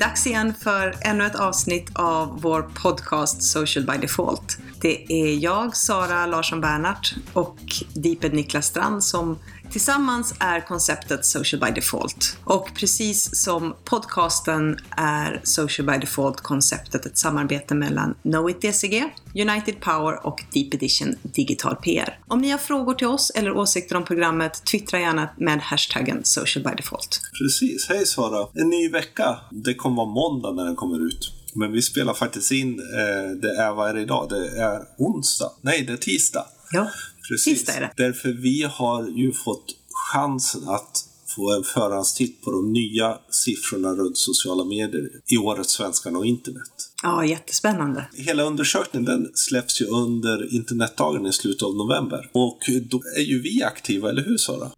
Dags igen för ännu ett avsnitt av vår podcast Social by Default. Det är jag, Sara Larsson Bernhardt och Deeped Niklas Strand som tillsammans är konceptet Social by Default. Och precis som podcasten är Social by Default-konceptet ett samarbete mellan Knowit DCG, United Power och Deep Edition Digital PR. Om ni har frågor till oss eller åsikter om programmet, twittra gärna med hashtaggen Social by Default. Precis. Hej Sara! En ny vecka. Det kommer vara måndag när den kommer ut. Men vi spelar faktiskt in, eh, det är, vad är det idag? Det är onsdag. Nej, det är tisdag. Ja, Precis. Tisdag är det. Därför vi har ju fått chansen att få en förhandstitt på de nya siffrorna runt sociala medier i årets Svenskarna och internet. ja jättespännande. Hela undersökningen den släpps ju under internetdagen i slutet av november. Och då är ju vi aktiva, eller hur Sara?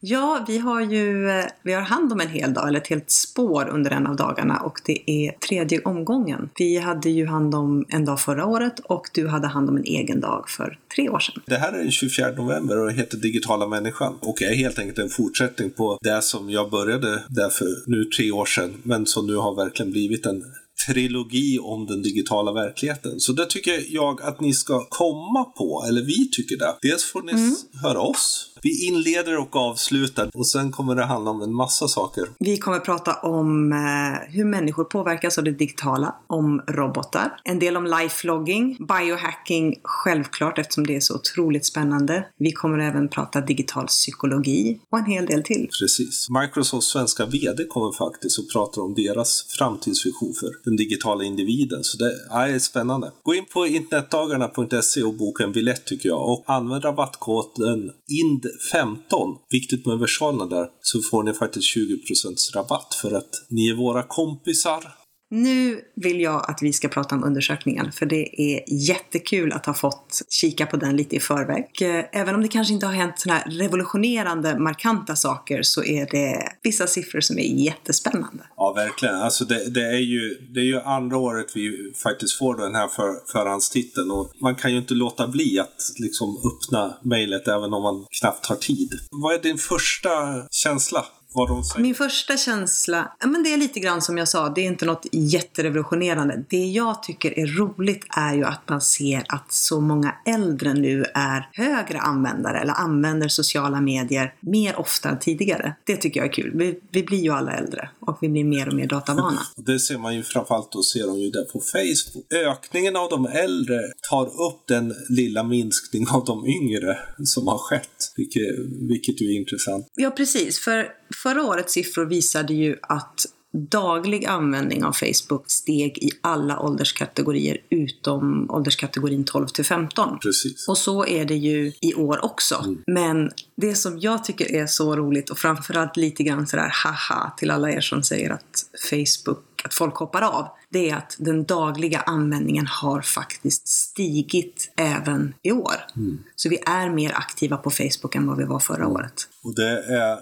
Ja, vi har ju vi har hand om en hel dag, eller ett helt spår under en av dagarna och det är tredje omgången. Vi hade ju hand om en dag förra året och du hade hand om en egen dag för tre år sedan. Det här är den 24 november och det heter Digitala människan och är helt enkelt en fortsättning på det som jag började där för nu tre år sedan men som nu har verkligen blivit en trilogi om den digitala verkligheten. Så det tycker jag att ni ska komma på, eller vi tycker det. Dels får ni höra oss. Vi inleder och avslutar och sen kommer det handla om en massa saker. Vi kommer prata om eh, hur människor påverkas av det digitala, om robotar, en del om lifelogging, biohacking självklart eftersom det är så otroligt spännande. Vi kommer även prata digital psykologi och en hel del till. Precis. Microsofts svenska VD kommer faktiskt och pratar om deras framtidsvision för den digitala individen. Så det är spännande. Gå in på internetdagarna.se och boka en biljett tycker jag och använd rabattkoden 15, viktigt med versalerna där, så får ni faktiskt 20% rabatt för att ni är våra kompisar. Nu vill jag att vi ska prata om undersökningen, för det är jättekul att ha fått kika på den lite i förväg. Eh, även om det kanske inte har hänt sådana här revolutionerande, markanta saker så är det vissa siffror som är jättespännande. Ja, verkligen. Alltså det, det, är ju, det är ju andra året vi faktiskt får den här för, förhandstiteln och man kan ju inte låta bli att liksom öppna mejlet även om man knappt har tid. Vad är din första känsla? Vad de säger? Min första känsla, men det är lite grann som jag sa, det är inte något jätterevolutionerande. Det jag tycker är roligt är ju att man ser att så många äldre nu är högre användare eller använder sociala medier mer ofta än tidigare. Det tycker jag är kul. Vi, vi blir ju alla äldre och vi blir mer och mer datavana. Det ser man ju framförallt då ser de ju där på Facebook. Ökningen av de äldre tar upp den lilla minskning av de yngre som har skett, vilket, vilket ju är intressant. Ja, precis. För förra årets siffror visade ju att daglig användning av Facebook steg i alla ålderskategorier utom ålderskategorin 12 till 15. Precis. Och så är det ju i år också. Men det som jag tycker är så roligt och framförallt lite grann sådär haha till alla er som säger att Facebook, att folk hoppar av. Det är att den dagliga användningen har faktiskt stigit även i år. Så vi är mer aktiva på Facebook än vad vi var förra året. Och det är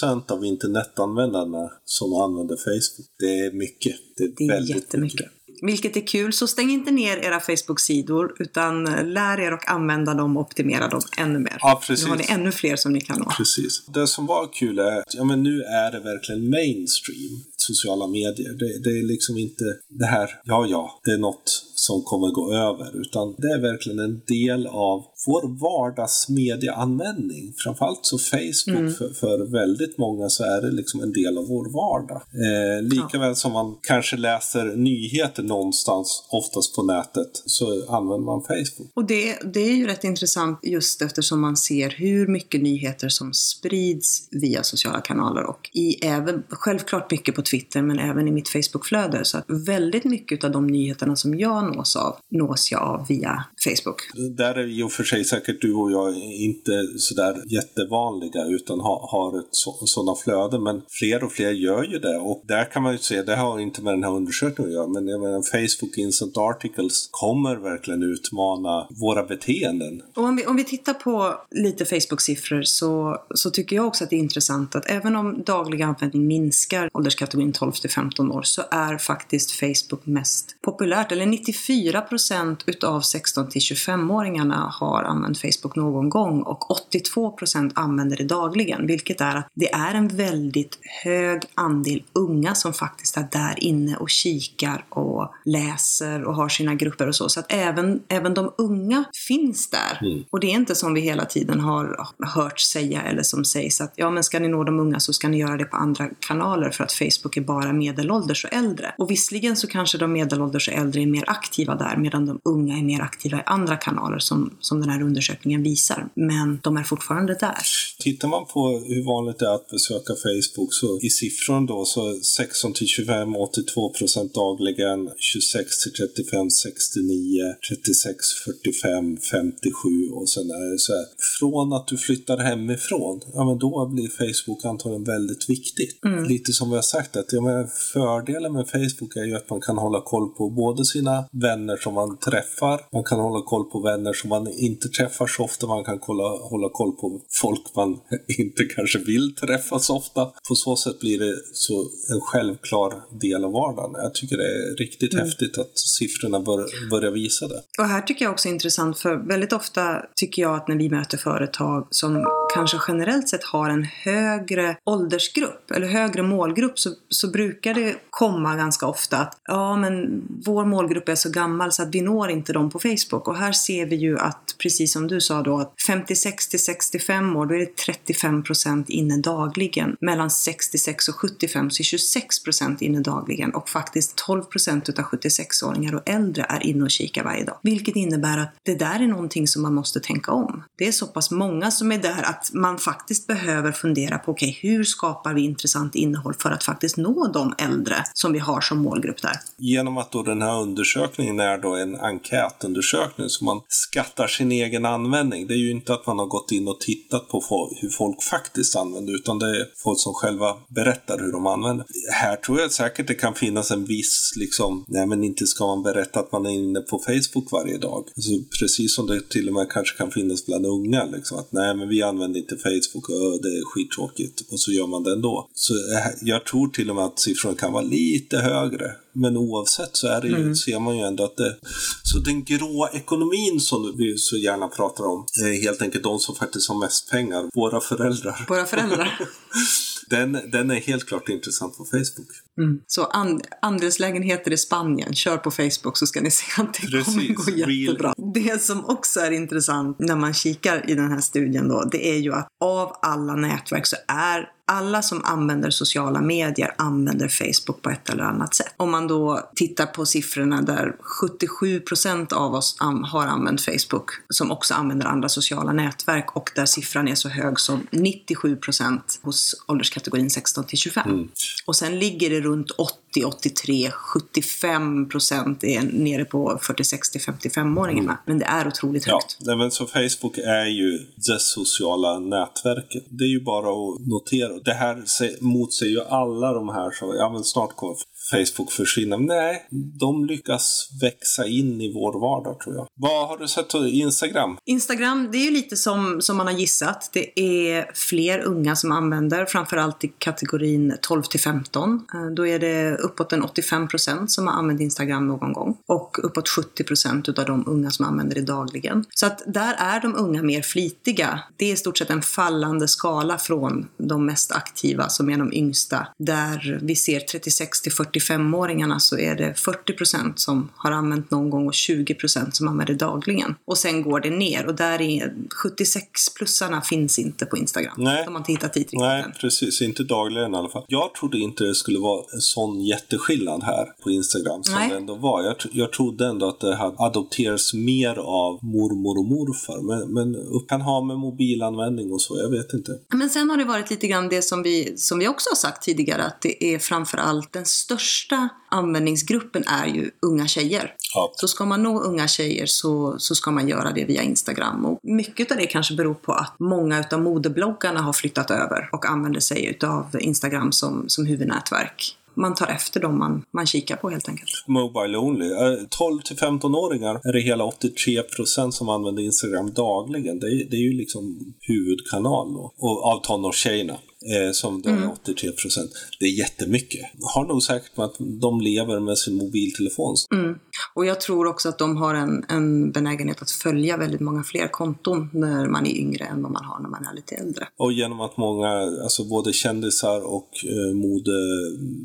70% av internetanvändarna som använder Facebook. Det är mycket. Det är, Det är väldigt jättemycket. Vilket är kul, så stäng inte ner era Facebook-sidor utan lär er att använda dem och optimera dem ännu mer. Ja, precis. Nu har ni ännu fler som ni kan nå. Precis. Det som var kul är att ja, men nu är det verkligen mainstream, sociala medier. Det, det är liksom inte det här, ja ja, det är något som kommer gå över, utan det är verkligen en del av vår vardagsmediaanvändning. Framförallt så Facebook, Mm. för, för väldigt många så är det liksom en del av vår vardag. Eh, lika väl som man kanske läser nyheter någonstans, oftast på nätet, så använder man Facebook. Och det, det är ju rätt intressant just eftersom man ser hur mycket nyheter som sprids via sociala kanaler och i även, självklart mycket på Twitter men även i mitt Facebookflöde. Så att väldigt mycket av de nyheterna som jag nås av, nås jag av via Facebook. Där är och för sig säkert du och jag inte sådär jättevanliga utan ha, har ett så, sådana flöden. Men fler och fler gör ju det. Och där kan man ju se, det har inte med den här undersökningen att göra, men jag menar Facebook Instant Articles kommer verkligen utmana våra beteenden. Och om vi, om vi tittar på lite Facebook-siffror så, så tycker jag också att det är intressant att även om daglig användning minskar ålderskategorin 12 till 15 år så är faktiskt Facebook mest populärt. Eller 94% utav 16 till 25-åringarna har använt Facebook någon gång och 82 procent använder det dagligen, vilket är att det är en väldigt hög andel unga som faktiskt är där inne och kikar och läser och har sina grupper och så. Så att även, även de unga finns där. Mm. Och det är inte som vi hela tiden har hört säga eller som sägs att ja, men ska ni nå de unga så ska ni göra det på andra kanaler för att Facebook är bara medelålders och äldre. Och visserligen så kanske de medelålders och äldre är mer aktiva där medan de unga är mer aktiva i andra kanaler som, som den här undersökningen visar. Men de är fortfarande där. Tittar man på hur vanligt det är att besöka Facebook så i siffror då så 16 till 25 82 procent dagligen, 26 till 35 69, 36 45 57 och sen är det så här. Från att du flyttar hemifrån, ja men då blir Facebook antagligen väldigt viktigt. Mm. Lite som vi har sagt att ja, men fördelen med Facebook är ju att man kan hålla koll på både sina vänner som man träffar, man kan hålla koll på vänner som man inte träffar så ofta, man kan kolla, hålla koll på folk man inte kanske vill träffa så ofta. På så sätt blir det så en självklar del av vardagen. Jag tycker det är riktigt mm. häftigt att siffrorna bör, börjar visa det. Och här tycker jag också är intressant för väldigt ofta tycker jag att när vi möter företag som kanske generellt sett har en högre åldersgrupp eller högre målgrupp så, så brukar det komma ganska ofta att ja men vår målgrupp är så gammal så att vi når inte dem på Facebook och här ser vi ju att precis som du sa då att 56 till 65 år då är det 35 procent inne dagligen. Mellan 66 och 75 så är 26 procent inne dagligen och faktiskt 12 procent utav 76-åringar och äldre är inne och kikar varje dag. Vilket innebär att det där är någonting som man måste tänka om. Det är så pass många som är där att man faktiskt behöver fundera på okej, okay, hur skapar vi intressant innehåll för att faktiskt nå de äldre som vi har som målgrupp där? Genom att då den här undersökningen är då en enkätundersökning så man skattar sin egen användning. Det är ju inte att man har gått in och tittat på hur folk faktiskt använder utan det är folk som själva berättar hur de använder. Här tror jag säkert det kan finnas en viss liksom, nej men inte ska man berätta att man är inne på Facebook varje dag. Alltså, precis som det till och med kanske kan finnas bland unga liksom att nej men vi använder inte Facebook och det är skittråkigt och så gör man det ändå. Så eh, jag tror till och med att siffrorna kan vara lite högre. Men oavsett så är det ju, mm. ser man ju ändå att det... Så den grå ekonomin som vi så gärna pratar om, är helt enkelt de som faktiskt har mest pengar, våra föräldrar. Våra föräldrar. den, den är helt klart intressant på Facebook. Mm. Så and, andelslägenheter i Spanien, kör på Facebook så ska ni se att det Precis. kommer gå jättebra. Det som också är intressant när man kikar i den här studien då, det är ju att av alla nätverk så är alla som använder sociala medier använder Facebook på ett eller annat sätt. Om man då tittar på siffrorna där 77% av oss har använt Facebook, som också använder andra sociala nätverk och där siffran är så hög som 97% hos ålderskategorin 16 till 25. Mm. Och sen ligger det runt 80, 83, 75 procent är nere på 46 till 55-åringarna. Mm. Men det är otroligt högt. Ja, men så Facebook är ju det sociala nätverket. Det är ju bara att notera. Det här motsäger ju alla de här som, ja men snart kommer Facebook försvinna. Nej, de lyckas växa in i vår vardag tror jag. Vad har du sett på Instagram? Instagram, det är ju lite som, som man har gissat. Det är fler unga som använder, framförallt i kategorin 12 till 15. Eh, då är det uppåt en 85 procent som har använt Instagram någon gång och uppåt 70 procent utav de unga som använder det dagligen. Så att där är de unga mer flitiga. Det är i stort sett en fallande skala från de mest aktiva som är de yngsta, där vi ser 36 till 40 45-åringarna så är det 40 procent som har använt någon gång och 20 procent som använder dagligen. Och sen går det ner och där är 76-plussarna finns inte på Instagram. Nej. De har inte hittat dit riktigt Nej, än. precis. Inte dagligen i alla fall. Jag trodde inte det skulle vara en sån jätteskillnad här på Instagram som Nej. det ändå var. Jag, jag trodde ändå att det hade adopterats mer av mormor och morfar. Men, men kan ha med mobilanvändning och så, jag vet inte. Men sen har det varit lite grann det som vi, som vi också har sagt tidigare, att det är framförallt den största största användningsgruppen är ju unga tjejer. Ja. Så ska man nå unga tjejer så, så ska man göra det via Instagram. Och mycket av det kanske beror på att många av modebloggarna har flyttat över och använder sig av Instagram som, som huvudnätverk man tar efter dem man, man kikar på helt enkelt. Mobile only. 12 till 15-åringar är det hela 83 procent som använder Instagram dagligen. Det är, det är ju liksom huvudkanal då, och av tonårstjejerna. Eh, som drar mm. 83 procent. Det är jättemycket. Har nog säkert med att de lever med sin mobiltelefon. Mm. Och jag tror också att de har en, en benägenhet att följa väldigt många fler konton när man är yngre än vad man har när man är lite äldre. Och genom att många, alltså både kändisar och eh, modedelar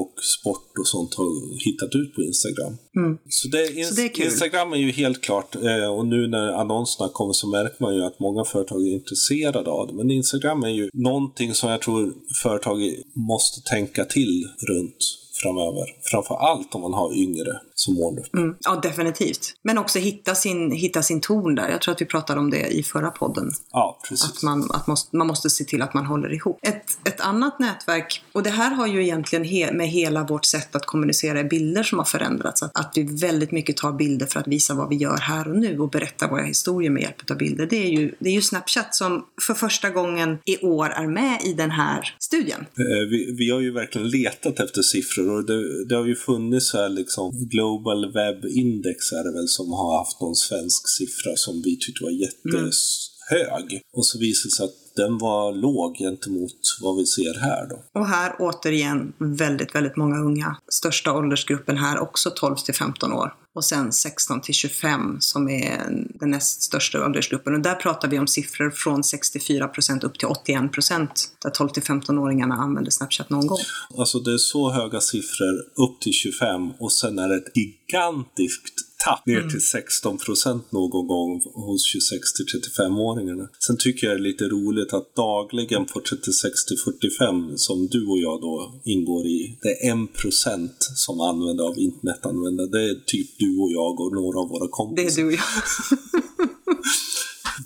och sport och sånt har hittat ut på Instagram. Mm. Så, det, in så det är Instagram är ju helt klart, eh, och nu när annonserna kommer så märker man ju att många företag är intresserade av det. Men Instagram är ju någonting som jag tror företag måste tänka till runt framöver. Framför allt om man har yngre som målgrupp. Mm, ja, definitivt. Men också hitta sin, hitta sin ton där. Jag tror att vi pratade om det i förra podden. Ja, precis. Att man, att måste, man måste se till att man håller ihop. Ett, ett annat nätverk, och det här har ju egentligen he, med hela vårt sätt att kommunicera i bilder som har förändrats. Att, att vi väldigt mycket tar bilder för att visa vad vi gör här och nu och berätta våra historier med hjälp av bilder. Det är ju, det är ju Snapchat som för första gången i år är med i den här studien. Eh, vi, vi har ju verkligen letat efter siffror och det, det har ju funnits här liksom Global Web Index är det väl som har haft någon svensk siffra som vi tyckte var jättehög. Mm. Och så visade det sig att den var låg gentemot vad vi ser här då. Och här återigen väldigt, väldigt många unga. Största åldersgruppen här också 12 till 15 år. Och sen 16 till 25 som är den näst största åldersgruppen. Och där pratar vi om siffror från 64 procent upp till 81 procent. Där 12 till 15-åringarna använder Snapchat någon gång. Alltså det är så höga siffror upp till 25 och sen är det ett gigantiskt tapp ner mm. till 16 procent någon gång hos 26 till 35-åringarna. Sen tycker jag det är lite roligt att dagligen på 36 till 45 som du och jag då ingår i, det är 1 procent som använder av internetanvändare. Det är typ du och jag och några av våra kompisar. Det är du och jag.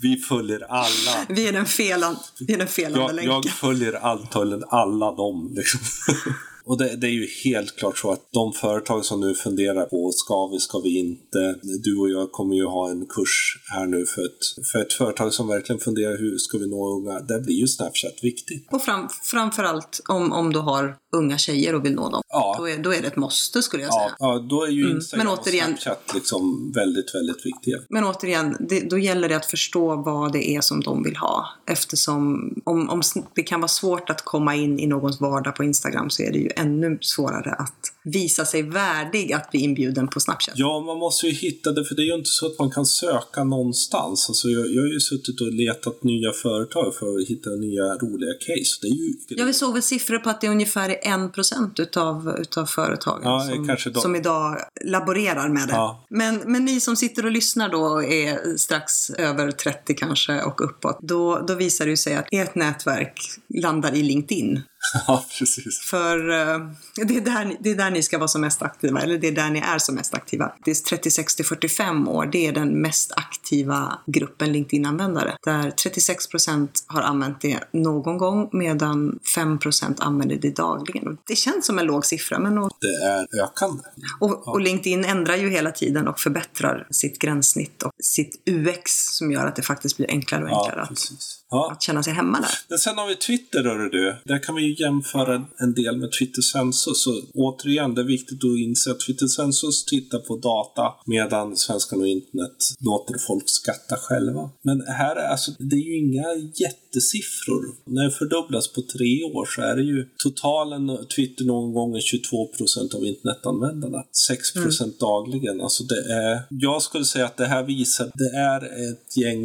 Vi följer alla. Vi är den, felan, vi är den felande jag, länken. Jag följer antagligen alla dem. Liksom. Och det, det, är ju helt klart så att de företag som nu funderar på ska vi, ska vi inte? Du och jag kommer ju ha en kurs här nu för ett, för ett företag som verkligen funderar hur ska vi nå unga? Där blir ju Snapchat viktigt. Och fram, framförallt om, om du har unga tjejer och vill nå dem. Ja. Då, är, då är det ett måste skulle jag säga. Ja, då är ju Instagram mm. Men återigen, och Snapchat liksom väldigt, väldigt viktiga. Men återigen, det, då gäller det att förstå vad det är som de vill ha. Eftersom om, om det kan vara svårt att komma in i någons vardag på Instagram så är det ju ännu svårare att visa sig värdig att bli inbjuden på Snapchat. Ja, man måste ju hitta det, för det är ju inte så att man kan söka någonstans. Alltså jag, jag har ju suttit och letat nya företag för att hitta nya roliga case. Det är ju... Ja, vi såg väl siffror på att det är ungefär 1% utav, utav företagen ja, som, som, idag laborerar med det. Ja. Men, men ni som sitter och lyssnar då och är strax över 30 kanske och uppåt, då, då visar det ju sig att ert nätverk landar i LinkedIn. Ja, precis. För uh, det, är där, det är där ni ska vara som mest aktiva, eller det är där ni är som mest aktiva. Det är 36 till 45 år, det är den mest aktiva gruppen LinkedIn-användare. Där 36 procent har använt det någon gång, medan 5 procent använder det dagligen. Det känns som en låg siffra, men... Och, det är ökande. Och, och LinkedIn ändrar ju hela tiden och förbättrar sitt gränssnitt och sitt UX som gör att det faktiskt blir enklare och enklare ja, att, ja. att känna sig hemma där. Men sen har vi Twitter, hörru du. Där kan vi ju jämföra en del med Twitter Census. Så återigen, det är viktigt att inse att Twitter Census tittar på data medan Svenskan och internet låter folk skatta själva. Men här är alltså, det är ju inga jättesiffror. När det fördubblas på tre år så är det ju totalen Twitter någon gång är 22 procent av internetanvändarna. 6 procent mm. dagligen. Alltså det är, jag skulle säga att det här visar, att det är ett gäng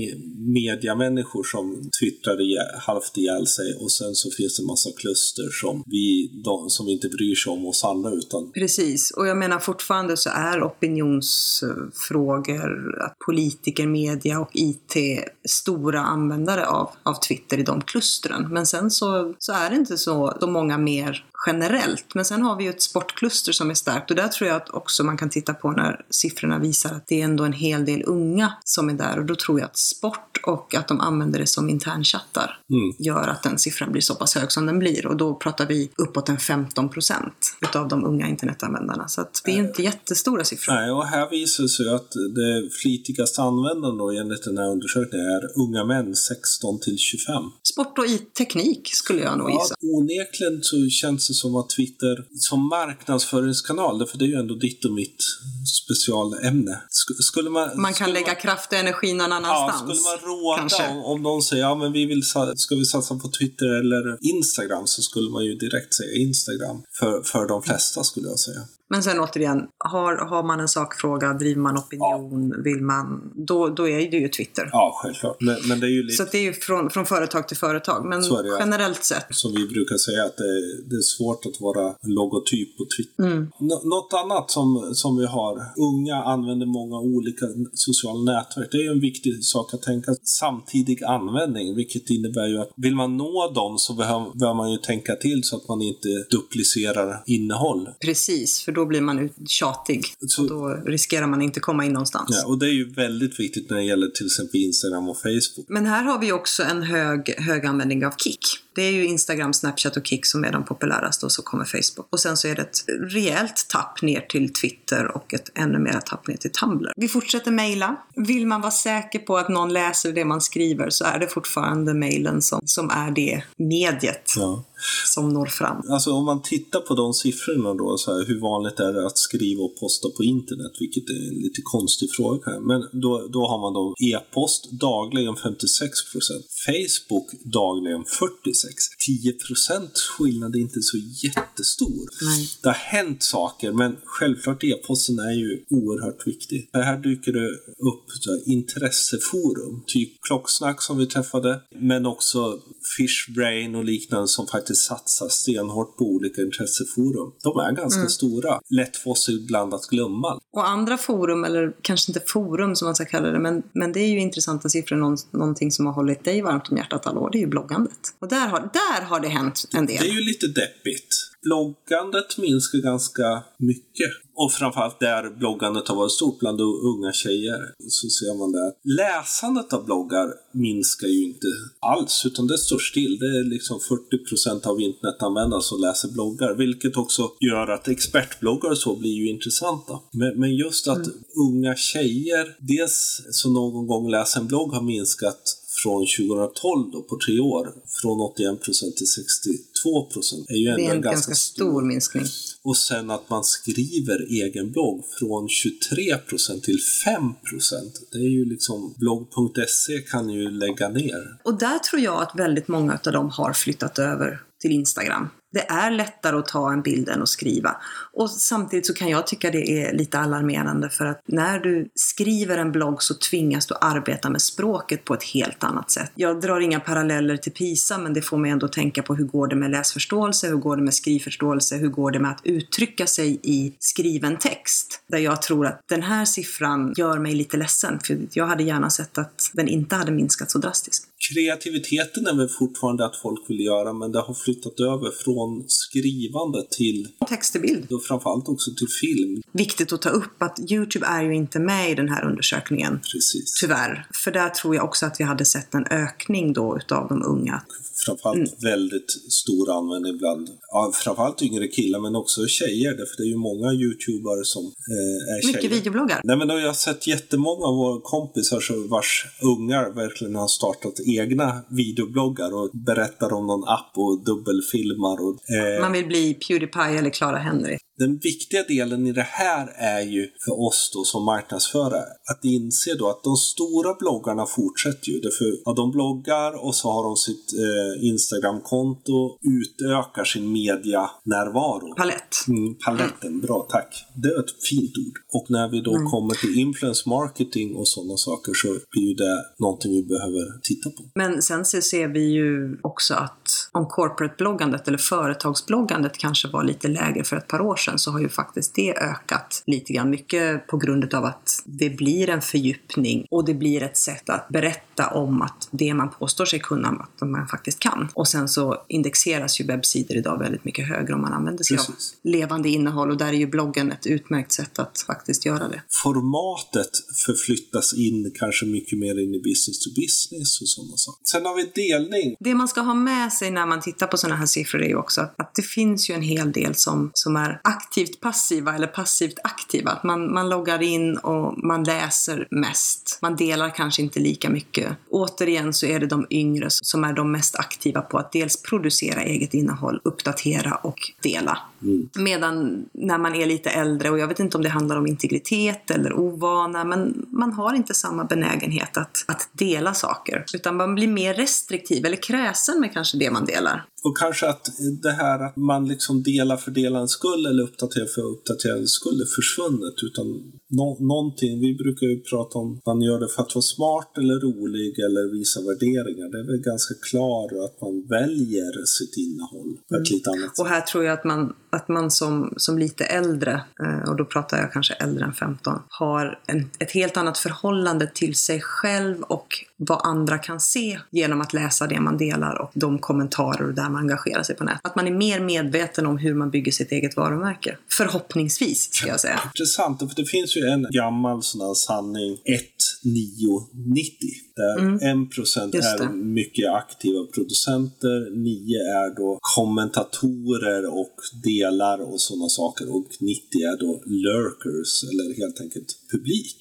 mediamänniskor som twittrar halvt ihjäl sig och sen så finns det en massa klus kluster som vi, de, som inte bryr sig om oss andra. Utan... Precis, och jag menar fortfarande så är opinionsfrågor, att politiker, media och IT stora användare av, av Twitter i de klustren. Men sen så, så är det inte så, så många mer generellt. Men sen har vi ju ett sportkluster som är starkt och där tror jag att också man kan titta på när siffrorna visar att det är ändå en hel del unga som är där och då tror jag att sport och att de använder det som internchattar mm. gör att den siffran blir så pass hög som den blir och då pratar vi uppåt en 15 procent utav de unga internetanvändarna. Så att det är inte jättestora siffror. Nej, och här visar det sig att det flitigaste användaren då enligt den här undersökningen är unga män 16 till 25. Sport och teknik skulle jag nog gissa. Ja, onekligen så känns det som att Twitter som marknadsföringskanal, för det är ju ändå ditt och mitt specialämne. Skulle man, man kan lägga man, kraft och energi någon annanstans. Ja, skulle man råda, kanske. om, om någon säger ja men vi vill, ska vi satsa på Twitter eller Instagram så skulle man ju direkt säga Instagram. För, för de flesta skulle jag säga. Men sen återigen, har, har man en sakfråga, driver man opinion, vill man, då, då är det ju Twitter. Ja, självklart. Men, men det är ju lite Så att det är ju från, från företag till företag. Men det, ja. generellt sett, som vi brukar säga att det, det är svårt att vara logotyp på Twitter. Mm. Nå- något annat som, som vi har, unga använder många olika sociala nätverk. Det är ju en viktig sak att tänka. Samtidig användning, vilket innebär ju att vill man nå dem så behöver, behöver man ju tänka till så att man inte duplicerar innehåll. precis, för då blir man tjatig. Så- Och då riskerar man inte komma in någonstans. Ja, och det är ju väldigt viktigt när det gäller till exempel Instagram och Facebook. Men här har vi också en hög, hög användning av Kik. Det är ju Instagram, Snapchat och Kik som är de populäraste och så kommer Facebook. Och sen så är det ett rejält tapp ner till Twitter och ett ännu mer tapp ner till Tumblr. Vi fortsätter mejla. Vill man vara säker på att någon läser det man skriver så är det fortfarande mejlen som, som är det mediet Ja. Som når fram. Alltså om man tittar på de siffrorna då, så här, hur vanligt är det att skriva och posta på internet? Vilket är en lite konstig fråga. Men då, då har man då e-post dagligen 56% Facebook dagligen 46 10% skillnad är inte så jättestor. Nej. Det har hänt saker, men självklart e-posten är ju oerhört viktig. Här dyker det upp här, intresseforum, typ Klocksnack som vi träffade, men också Fishbrain och liknande som faktiskt satsar stenhårt på olika intresseforum. De är ganska stora. Lätt för oss ibland att glömma. Och andra forum, eller kanske inte forum som man ska kalla det, men, men det är ju intressanta siffror. Någon, någonting som har hållit dig varmt om hjärtat alla år, det är ju bloggandet. Och där har, där har det hänt en del. Det är ju lite deppigt. Bloggandet minskar ganska mycket. Och framförallt där bloggandet har varit stort bland unga tjejer. Så ser man det. Läsandet av bloggar minskar ju inte alls, utan det står still. Det är liksom 40% av internetanvändare som läser bloggar, vilket också gör att expertbloggar och så blir ju intressanta. Men, men just att unga tjejer, dels så någon gång läser en blogg har minskat från 2012 då, på tre år, från 81% till 62% är ju ändå Det är en en ganska stor minskning. och sen att man skriver egen blogg från 23% till 5%. Det är ju liksom, blogg.se kan ju lägga ner. Och där tror jag att väldigt många av dem har flyttat över till Instagram. Det är lättare att ta en bild än att skriva. Och samtidigt så kan jag tycka det är lite alarmerande för att när du skriver en blogg så tvingas du arbeta med språket på ett helt annat sätt. Jag drar inga paralleller till PISA men det får mig ändå tänka på hur går det med läsförståelse, hur går det med skrivförståelse, hur går det med att uttrycka sig i skriven text? Där jag tror att den här siffran gör mig lite ledsen för jag hade gärna sett att den inte hade minskat så drastiskt. Kreativiteten är väl fortfarande att folk vill göra, men det har flyttat över från skrivande till, Text till bild. och framförallt också till film. Viktigt att ta upp att Youtube är ju inte med i den här undersökningen. Precis. Tyvärr. För där tror jag också att vi hade sett en ökning då utav de unga. Framförallt Mm. väldigt stor användning bland, ja, framförallt yngre killar, men också tjejer. Därför det är ju många YouTubare som eh, är tjejer. Mycket videobloggar. Nej men då har jag sett jättemånga av våra kompisar som vars ungar verkligen har startat egna videobloggar och berättar om någon app och dubbelfilmar. Och, eh, Man vill bli Pewdiepie eller Clara Henry. Den viktiga delen i det här är ju för oss då som marknadsförare att inse då att de stora bloggarna fortsätter ju. Därför ja, de bloggar och så har de sitt eh, Instagramkonto, utökar sin medianärvaro. Palett. Mm, paletten, bra tack. Det är ett fint ord. Och när vi då kommer till influence marketing och sådana saker så blir ju det någonting vi behöver titta på. Men sen så ser vi ju också att om corporate-bloggandet eller företagsbloggandet kanske var lite lägre för ett par år sedan så har ju faktiskt det ökat lite grann. Mycket på grund av att det blir en fördjupning och det blir ett sätt att berätta om att det man påstår sig kunna, att man faktiskt kan. Och sen så indexeras ju webbsidor idag väldigt mycket högre om man använder sig Precis. av levande innehåll och där är ju bloggen ett utmärkt sätt att faktiskt göra det. Formatet förflyttas in kanske mycket mer in i business to business och sådana saker. Sen har vi delning. Det man ska ha med sig när man tittar på sådana här siffror är ju också att, att det finns ju en hel del som, som är aktivt passiva eller passivt aktiva. Att man, man loggar in och man läser mest. Man delar kanske inte lika mycket. Återigen så är det de yngre som är de mest aktiva på att dels producera eget innehåll, uppdatera och dela. Mm. Medan när man är lite äldre, och jag vet inte om det handlar om integritet eller ovana, men man har inte samma benägenhet att, att dela saker. Utan man blir mer restriktiv eller kräsen med kanske det man delar. Och kanske att det här att man liksom delar för delarens skull eller uppdaterar för uppdaterandets skull är försvunnet. Utan no någonting, vi brukar ju prata om man gör det för att vara smart eller rolig eller visa värderingar. Det är väl ganska klart att man väljer sitt innehåll på ett lite annat sätt. Och här tror jag att man, att man som, som lite äldre, eh, och då pratar jag kanske äldre än 15, har en, ett helt annat förhållande till sig själv och vad andra kan se genom att läsa det man delar och de kommentarer där man engagerar sig på nätet. Att man är mer medveten om hur man bygger sitt eget varumärke. Förhoppningsvis, ska jag säga. Intressant, för det finns ju en gammal sån här sanning 1990 där Mm. 1% Just är mycket aktiva producenter, 9 är då kommentatorer och delar och sådana saker och 90 är då lurkers eller helt enkelt publik.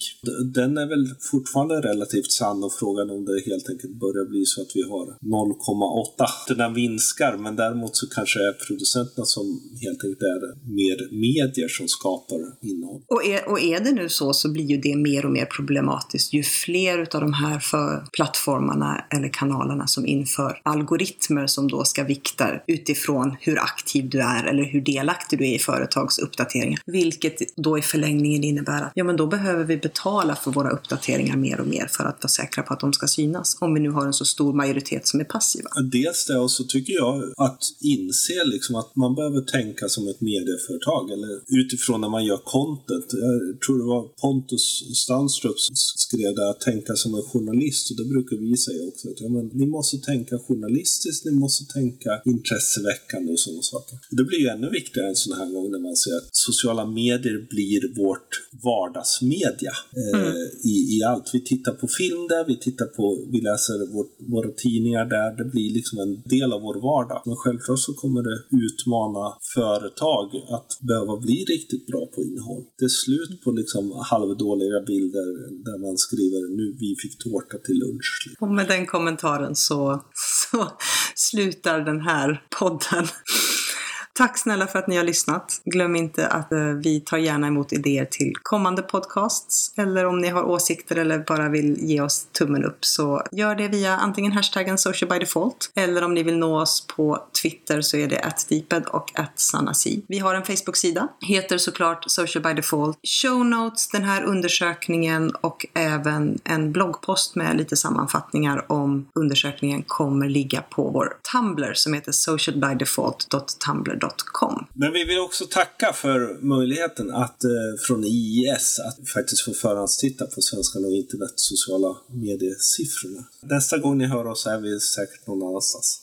Den är väl fortfarande relativt sann och frågan om det helt enkelt börjar bli så att vi har 0,8. Den minskar men däremot så kanske det är producenterna som helt enkelt är mer medier som skapar innehåll. Och är, och är det nu så så blir ju det mer och mer problematiskt ju fler utav de här för plattformarna eller kanalerna som inför algoritmer som då ska vikta utifrån hur aktiv du är eller hur delaktig du är i företagsuppdateringar. Vilket då i förlängningen innebär att ja, men då behöver vi betala för våra uppdateringar mer och mer för att vara säkra på att de ska synas. Om vi nu har en så stor majoritet som är passiva. Dels det och så tycker jag att inse liksom att man behöver tänka som ett medieföretag eller utifrån när man gör content. Jag tror det var Pontus Stanstrup som skrev det att tänka som en journalist och det brukar vi säga också att ja, men, ni måste tänka journalistiskt, ni måste tänka intresseväckande och sådana saker. Det blir ju ännu viktigare en sån här gång när man ser att sociala medier blir vårt vardagsmedia eh, i, i allt. Vi tittar på film där, vi tittar på, vi läser vår, våra tidningar där. Det blir liksom en del av vår vardag. Men självklart så kommer det utmana företag att behöva bli riktigt bra på innehåll. Det är slut på liksom halvdåliga bilder där man skriver nu vi fick tårta till lunch. Och med den kommentaren så, så slutar den här podden. Tack snälla för att ni har lyssnat. Glöm inte att eh, vi tar gärna emot idéer till kommande podcasts. Eller om ni har åsikter eller bara vill ge oss tummen upp så gör det via antingen hashtaggen SocialByDefault eller om ni vill nå oss på Twitter så är det atdeeped och atsanasi. Vi har en Facebook-sida, heter såklart social by default. Show notes, den här undersökningen och även en bloggpost med lite sammanfattningar om undersökningen kommer ligga på vår Tumblr som heter SocialByDefault.Tumblr socialbydefault.tumblr.com. Men vi vill också tacka för möjligheten att eh, från IIS att faktiskt få förhandstitta på svenskarna och internet sociala mediesiffrorna. Nästa gång ni hör oss är vi säkert någon annanstans.